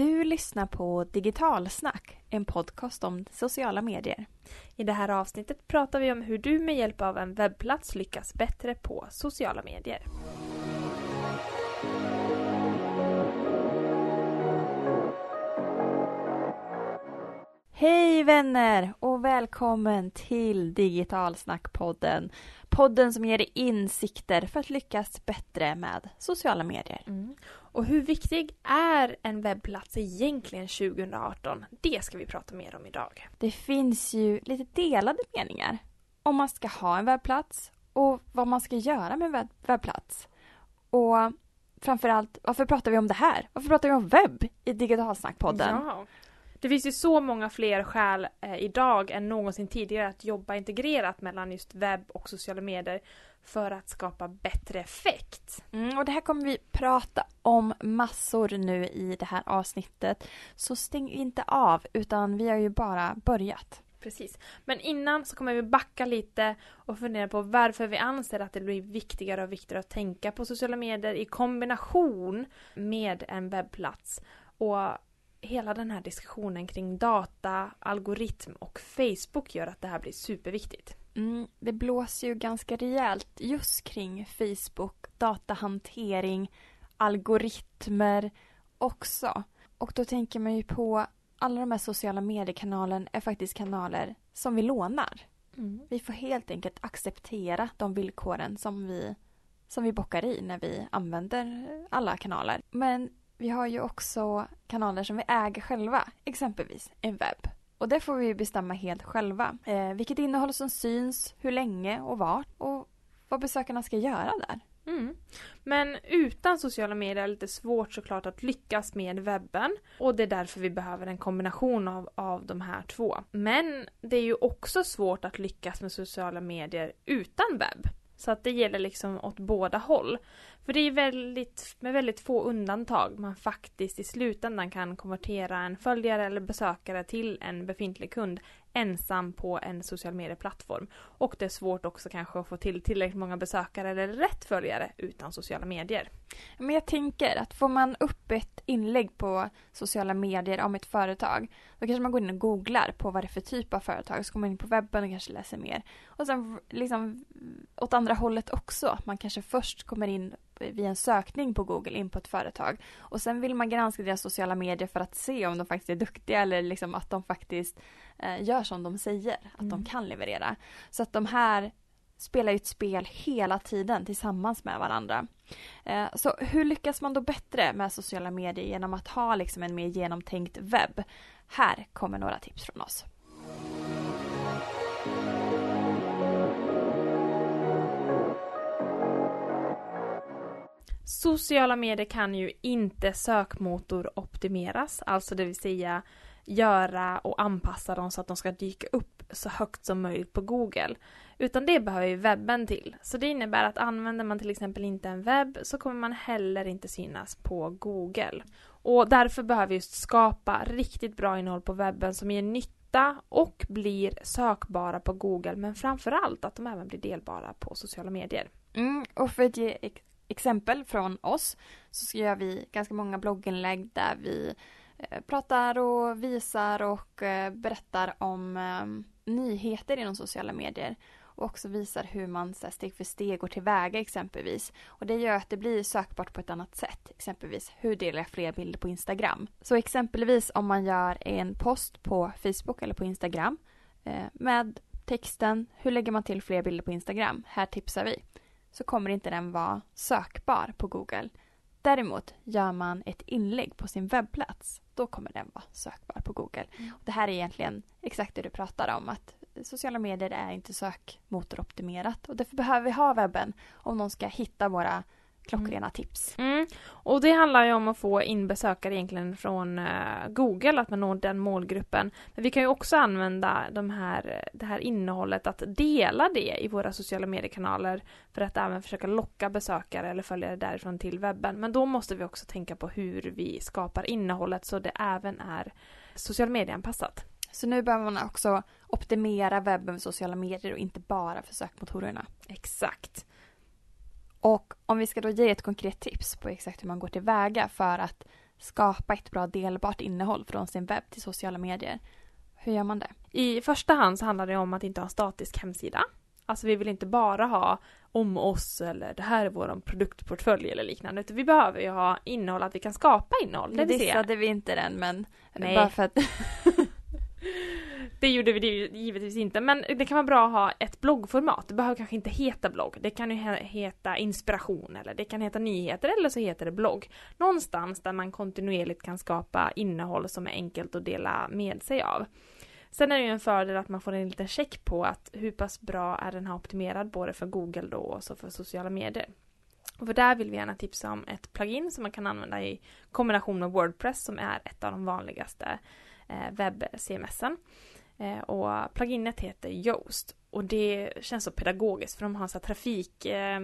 Du lyssnar på Digitalsnack, en podcast om sociala medier. I det här avsnittet pratar vi om hur du med hjälp av en webbplats lyckas bättre på sociala medier. Hej vänner och välkommen till Digitalsnackpodden. Podden som ger dig insikter för att lyckas bättre med sociala medier. Mm. Och hur viktig är en webbplats egentligen 2018? Det ska vi prata mer om idag. Det finns ju lite delade meningar om man ska ha en webbplats och vad man ska göra med en webbplats. Och framförallt, varför pratar vi om det här? Varför pratar vi om webb i Digitalsnackpodden? Ja. Det finns ju så många fler skäl eh, idag än någonsin tidigare att jobba integrerat mellan just webb och sociala medier för att skapa bättre effekt. Mm, och det här kommer vi prata om massor nu i det här avsnittet. Så stäng inte av utan vi har ju bara börjat. Precis. Men innan så kommer vi backa lite och fundera på varför vi anser att det blir viktigare och viktigare att tänka på sociala medier i kombination med en webbplats. Och hela den här diskussionen kring data, algoritm och Facebook gör att det här blir superviktigt. Mm, det blåser ju ganska rejält just kring Facebook, datahantering, algoritmer också. Och då tänker man ju på alla de här sociala mediekanalerna är faktiskt kanaler som vi lånar. Mm. Vi får helt enkelt acceptera de villkoren som vi, som vi bockar i när vi använder alla kanaler. Men vi har ju också kanaler som vi äger själva, exempelvis en webb. Och det får vi bestämma helt själva. Eh, vilket innehåll som syns, hur länge och vart och vad besökarna ska göra där. Mm. Men utan sociala medier är det lite svårt såklart att lyckas med webben och det är därför vi behöver en kombination av, av de här två. Men det är ju också svårt att lyckas med sociala medier utan webb. Så att det gäller liksom åt båda håll. För det är väldigt, med väldigt få undantag man faktiskt i slutändan kan konvertera en följare eller besökare till en befintlig kund ensam på en social medieplattform. Och det är svårt också kanske att få till tillräckligt många besökare eller rätt följare utan sociala medier. Men jag tänker att får man upp ett inlägg på sociala medier om ett företag då kanske man går in och googlar på vad det är för typ av företag så går man in på webben och kanske läser mer. Och sen liksom åt andra hållet också. Man kanske först kommer in via en sökning på Google in på ett företag. Och sen vill man granska deras sociala medier för att se om de faktiskt är duktiga eller liksom att de faktiskt eh, gör som de säger att mm. de kan leverera. Så att de här spelar ju ett spel hela tiden tillsammans med varandra. Eh, så hur lyckas man då bättre med sociala medier genom att ha liksom en mer genomtänkt webb? Här kommer några tips från oss. Sociala medier kan ju inte sökmotoroptimeras, alltså det vill säga göra och anpassa dem så att de ska dyka upp så högt som möjligt på Google. Utan det behöver ju webben till. Så det innebär att använder man till exempel inte en webb så kommer man heller inte synas på Google. Och därför behöver vi just skapa riktigt bra innehåll på webben som ger nytta och blir sökbara på Google men framförallt att de även blir delbara på sociala medier. Mm, och för att ge exempel från oss så gör vi ganska många blogginlägg där vi eh, pratar och visar och eh, berättar om eh, nyheter inom sociala medier och också visar hur man så steg för steg går tillväga exempelvis. Och det gör att det blir sökbart på ett annat sätt. Exempelvis, hur delar jag fler bilder på Instagram? Så exempelvis om man gör en post på Facebook eller på Instagram med texten Hur lägger man till fler bilder på Instagram? Här tipsar vi så kommer inte den vara sökbar på Google. Däremot gör man ett inlägg på sin webbplats, då kommer den vara sökbar på Google. Mm. Och det här är egentligen exakt det du pratar om, att sociala medier är inte sökmotoroptimerat och därför behöver vi ha webben om någon ska hitta våra klockrena mm. tips. Mm. Och det handlar ju om att få in besökare egentligen från uh, Google, att man når den målgruppen. Men vi kan ju också använda de här, det här innehållet att dela det i våra sociala mediekanaler för att även försöka locka besökare eller följare därifrån till webben. Men då måste vi också tänka på hur vi skapar innehållet så det även är social medieanpassat. Så nu behöver man också optimera webben för sociala medier och inte bara för sökmotorerna. Exakt. Och om vi ska då ge ett konkret tips på exakt hur man går tillväga för att skapa ett bra delbart innehåll från sin webb till sociala medier. Hur gör man det? I första hand så handlar det om att inte ha en statisk hemsida. Alltså vi vill inte bara ha om oss eller det här är vår produktportfölj eller liknande. Utan vi behöver ju ha innehåll, att vi kan skapa innehåll. Det dissade vi inte den men Nej. bara för att Det gjorde vi det givetvis inte, men det kan vara bra att ha ett bloggformat. Det behöver kanske inte heta blogg. Det kan ju heta inspiration eller det kan heta nyheter eller så heter det blogg. Någonstans där man kontinuerligt kan skapa innehåll som är enkelt att dela med sig av. Sen är det ju en fördel att man får en liten check på att hur pass bra är den här optimerad både för Google då och så för sociala medier. Och för där vill vi gärna tipsa om ett plugin som man kan använda i kombination med Wordpress som är ett av de vanligaste eh, webb-CMSen. Eh, och pluginet heter Yoast. Och det känns så pedagogiskt för de har så här trafik eh,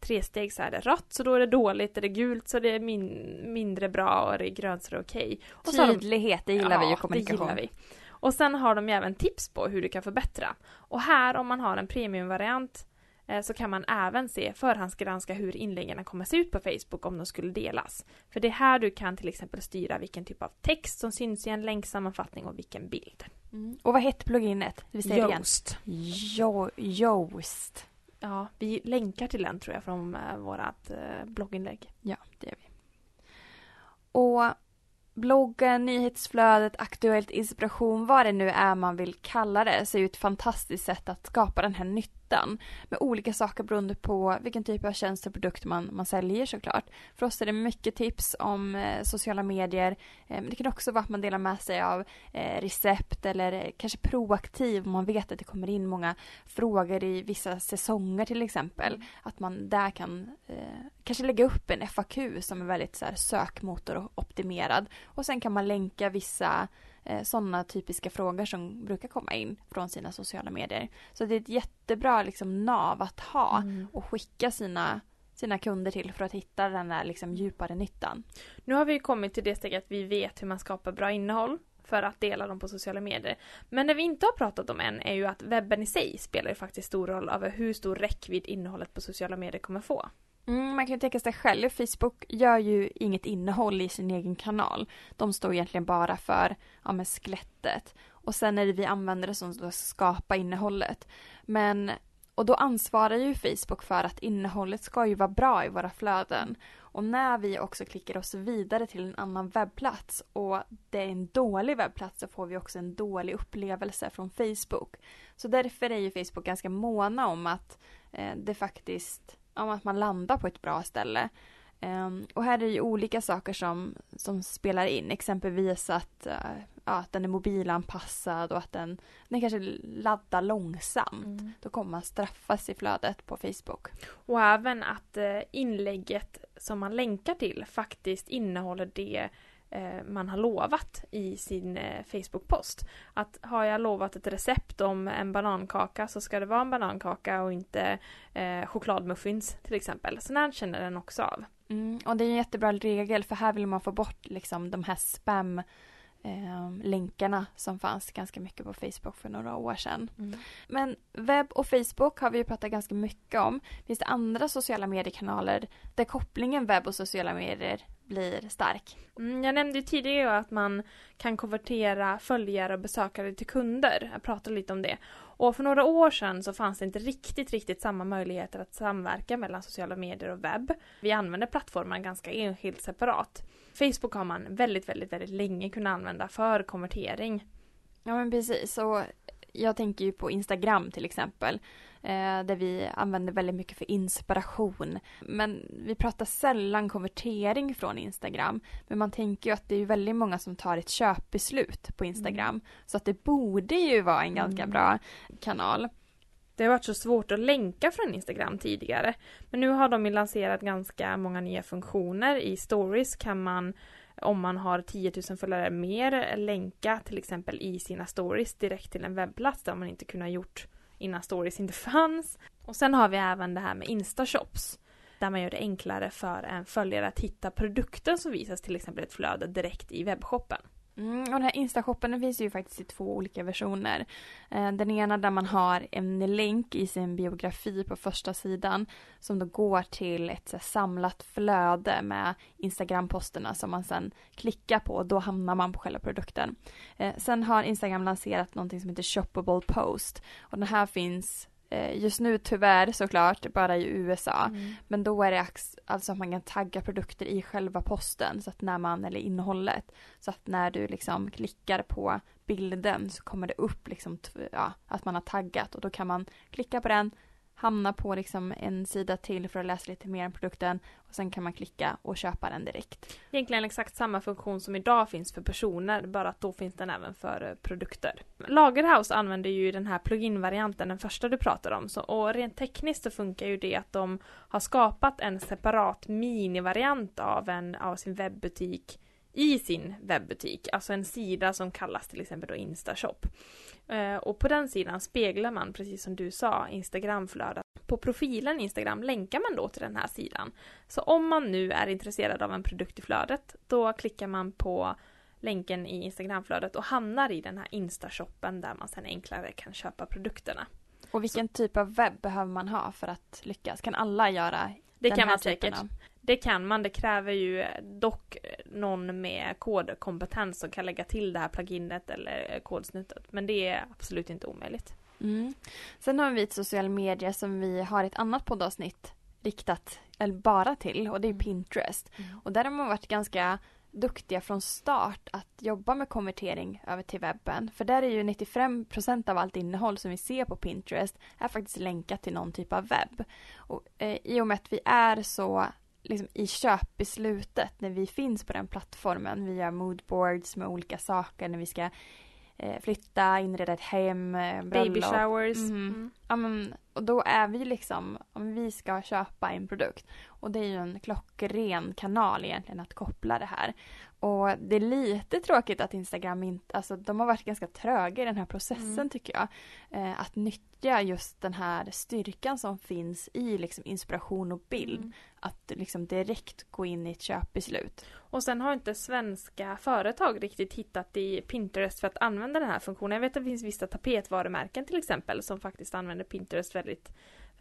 tre steg så är det rött så då är det dåligt, är det gult så är det min, mindre bra och är det grönt så är det okej. Okay. Tydlighet, det gillar ja, vi ju kommunikation. Det gillar vi. Och sen har de ju även tips på hur du kan förbättra. Och här om man har en premiumvariant eh, så kan man även se förhandsgranska hur inläggen kommer se ut på Facebook om de skulle delas. För det är här du kan till exempel styra vilken typ av text som syns i en länksammanfattning och vilken bild. Mm. Och vad hette pluginet? Vi säger Yoast. Jo, Yoast. Ja, vi länkar till den tror jag från äh, vårat äh, blogginlägg. Ja, det gör vi. Och bloggen, nyhetsflödet, aktuellt inspiration, vad det nu är man vill kalla det, så är ju ett fantastiskt sätt att skapa den här nyttan med olika saker beroende på vilken typ av tjänst och produkt man, man säljer såklart. För oss är det mycket tips om eh, sociala medier, eh, men det kan också vara att man delar med sig av eh, recept eller eh, kanske proaktiv om man vet att det kommer in många frågor i vissa säsonger till exempel. Att man där kan eh, kanske lägga upp en FAQ som är väldigt så här, sökmotoroptimerad och sen kan man länka vissa sådana typiska frågor som brukar komma in från sina sociala medier. Så det är ett jättebra liksom, nav att ha mm. och skicka sina sina kunder till för att hitta den där liksom djupare nyttan. Nu har vi kommit till det steget att vi vet hur man skapar bra innehåll för att dela dem på sociala medier. Men det vi inte har pratat om än är ju att webben i sig spelar ju faktiskt stor roll över hur stor räckvidd innehållet på sociala medier kommer få. Mm, man kan tänka sig själv, Facebook gör ju inget innehåll i sin egen kanal. De står egentligen bara för ja, med skelettet. Och sen är det vi användare som ska skapa innehållet. Men, och då ansvarar ju Facebook för att innehållet ska ju vara bra i våra flöden. Och när vi också klickar oss vidare till en annan webbplats och det är en dålig webbplats så får vi också en dålig upplevelse från Facebook. Så därför är ju Facebook ganska måna om att eh, det faktiskt om att man landar på ett bra ställe. Um, och här är det ju olika saker som, som spelar in, exempelvis att, uh, att den är mobilanpassad och att den, den kanske laddar långsamt. Mm. Då kommer man straffas i flödet på Facebook. Och även att uh, inlägget som man länkar till faktiskt innehåller det Eh, man har lovat i sin eh, Facebook-post. Att har jag lovat ett recept om en banankaka så ska det vara en banankaka och inte eh, chokladmuffins till exempel. Så här känner den också av. Mm, och det är en jättebra regel för här vill man få bort liksom de här spam eh, länkarna som fanns ganska mycket på Facebook för några år sedan. Mm. Men webb och Facebook har vi ju pratat ganska mycket om. Finns det andra sociala mediekanaler där kopplingen webb och sociala medier blir stark? Mm, jag nämnde tidigare att man kan konvertera följare och besökare till kunder. Jag pratade lite om det. Och för några år sedan så fanns det inte riktigt, riktigt samma möjligheter att samverka mellan sociala medier och webb. Vi använder plattformen ganska enskilt separat. Facebook har man väldigt, väldigt, väldigt länge kunnat använda för konvertering. Ja men precis och jag tänker ju på Instagram till exempel. Eh, där vi använder väldigt mycket för inspiration. Men vi pratar sällan konvertering från Instagram. Men man tänker ju att det är väldigt många som tar ett köpbeslut på Instagram. Mm. Så att det borde ju vara en ganska mm. bra kanal. Det har varit så svårt att länka från Instagram tidigare. Men nu har de lanserat ganska många nya funktioner. I stories kan man om man har 10 000 följare mer länka till exempel i sina stories direkt till en webbplats där man inte kunnat gjort innan stories inte fanns. Och sen har vi även det här med instashops där man gör det enklare för en följare att hitta produkten som visas till exempel ett flöde direkt i webbshoppen. Mm, och den här Instashoppen den finns ju faktiskt i två olika versioner. Eh, den ena där man har en länk i sin biografi på första sidan som då går till ett så samlat flöde med Instagram-posterna som man sen klickar på och då hamnar man på själva produkten. Eh, sen har Instagram lanserat någonting som heter Shoppable Post och den här finns just nu tyvärr såklart bara i USA. Mm. Men då är det alltså att man kan tagga produkter i själva posten så att när man, eller innehållet. Så att när du liksom klickar på bilden så kommer det upp liksom ja, att man har taggat och då kan man klicka på den hamna på liksom en sida till för att läsa lite mer om produkten och sen kan man klicka och köpa den direkt. Egentligen exakt samma funktion som idag finns för personer, bara att då finns den även för eh, produkter. Lagerhouse använder ju den här plugin-varianten, den första du pratar om, så, och rent tekniskt så funkar ju det att de har skapat en separat minivariant av, en, av sin webbutik i sin webbutik, alltså en sida som kallas till exempel då Instashop. Eh, och på den sidan speglar man, precis som du sa, Instagramflödet. På profilen Instagram länkar man då till den här sidan. Så om man nu är intresserad av en produkt i flödet, då klickar man på länken i Instagramflödet och hamnar i den här Instashoppen där man sen enklare kan köpa produkterna. Och vilken typ av webb behöver man ha för att lyckas? Kan alla göra det kan man säkert. Av? Det kan man, det kräver ju dock någon med kodkompetens som kan lägga till det här pluginet eller kodsnittet. Men det är absolut inte omöjligt. Mm. Sen har vi ett social media som vi har ett annat poddavsnitt riktat eller bara till och det är mm. Pinterest. Mm. Och där har man varit ganska duktiga från start att jobba med konvertering över till webben. För där är ju 95% av allt innehåll som vi ser på Pinterest är faktiskt länkat till någon typ av webb. Och, eh, I och med att vi är så liksom, i köpbeslutet när vi finns på den plattformen. Vi gör moodboards med olika saker när vi ska eh, flytta, inreda ett hem, eh, Baby showers. Mm. Mm. Ja, men, och då är vi liksom, om vi ska köpa en produkt. Och det är ju en klockren kanal egentligen att koppla det här. Och det är lite tråkigt att Instagram inte, alltså de har varit ganska tröga i den här processen mm. tycker jag. Eh, att nyttja just den här styrkan som finns i liksom inspiration och bild. Mm. Att liksom direkt gå in i ett köpbeslut. Och sen har inte svenska företag riktigt hittat i Pinterest för att använda den här funktionen. Jag vet att det finns vissa tapetvarumärken till exempel som faktiskt använder Pinterest väldigt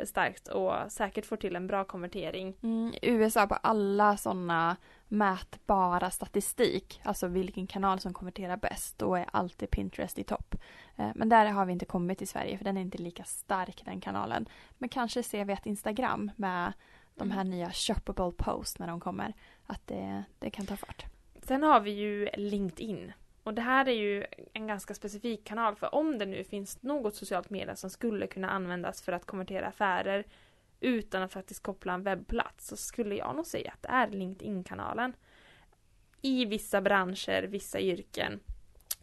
starkt och säkert får till en bra konvertering. Mm, USA på alla sådana mätbara statistik, alltså vilken kanal som konverterar bäst, då är alltid Pinterest i topp. Eh, men där har vi inte kommit i Sverige för den är inte lika stark den kanalen. Men kanske ser vi att Instagram med de här nya shoppable posts när de kommer, att det, det kan ta fart. Sen har vi ju LinkedIn. Och det här är ju en ganska specifik kanal för om det nu finns något socialt media som skulle kunna användas för att konvertera affärer utan att faktiskt koppla en webbplats så skulle jag nog säga att det är LinkedIn-kanalen. I vissa branscher, vissa yrken.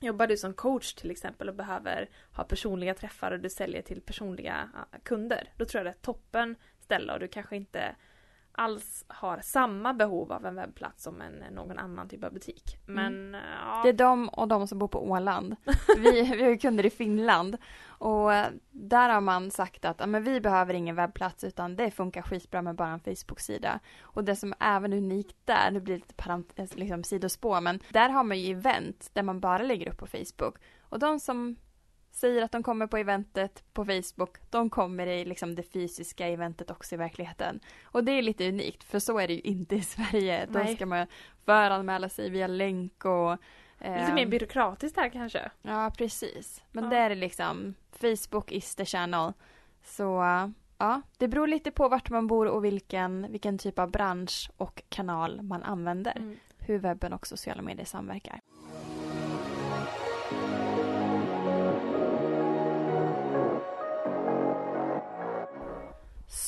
Jobbar du som coach till exempel och behöver ha personliga träffar och du säljer till personliga kunder. Då tror jag det är toppen ställe och du kanske inte alls har samma behov av en webbplats som en, någon annan typ av butik. Mm. Men mm. ja. Det är de och de som bor på Åland. Vi, vi har ju kunder i Finland och där har man sagt att men vi behöver ingen webbplats utan det funkar skitbra med bara en Facebook-sida. Och det som är även unikt där, nu blir det lite parent, eh, liksom sidospår, men där har man ju event där man bara lägger upp på Facebook. Och de som säger att de kommer på eventet på Facebook, de kommer i liksom det fysiska eventet också i verkligheten. Och det är lite unikt för så är det ju inte i Sverige. Nej. Då ska man föranmäla sig via länk och eh, Lite mer byråkratiskt här kanske? Ja precis. Men ja. det är liksom Facebook is the channel. Så ja, det beror lite på vart man bor och vilken, vilken typ av bransch och kanal man använder. Mm. Hur webben och sociala medier samverkar.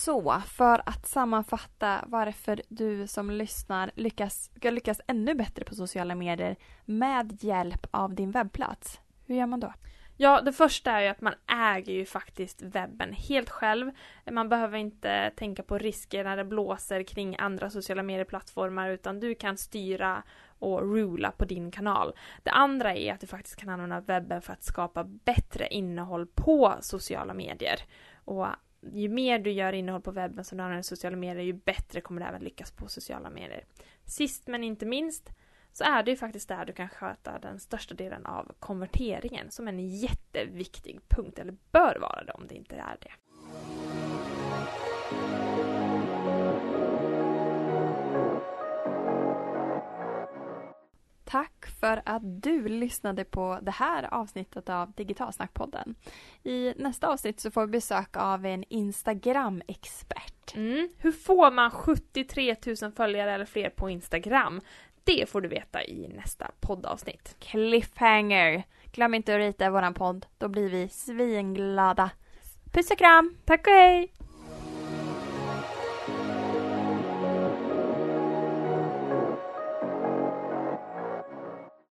Så, för att sammanfatta varför du som lyssnar lyckas, ska lyckas ännu bättre på sociala medier med hjälp av din webbplats. Hur gör man då? Ja, det första är ju att man äger ju faktiskt webben helt själv. Man behöver inte tänka på risker när det blåser kring andra sociala medieplattformar utan du kan styra och rula på din kanal. Det andra är att du faktiskt kan använda webben för att skapa bättre innehåll på sociala medier. Och ju mer du gör innehåll på webben som du använder sociala medier, ju bättre kommer du även lyckas på sociala medier. Sist men inte minst så är det ju faktiskt där du kan sköta den största delen av konverteringen som en jätteviktig punkt, eller bör vara det om det inte är det. För att du lyssnade på det här avsnittet av Digitalsnackpodden. I nästa avsnitt så får vi besök av en Instagram-expert. Mm. Hur får man 73 000 följare eller fler på Instagram? Det får du veta i nästa poddavsnitt. Cliffhanger! Glöm inte att rita våran podd, då blir vi svinglada. Puss och kram! Tack och hej!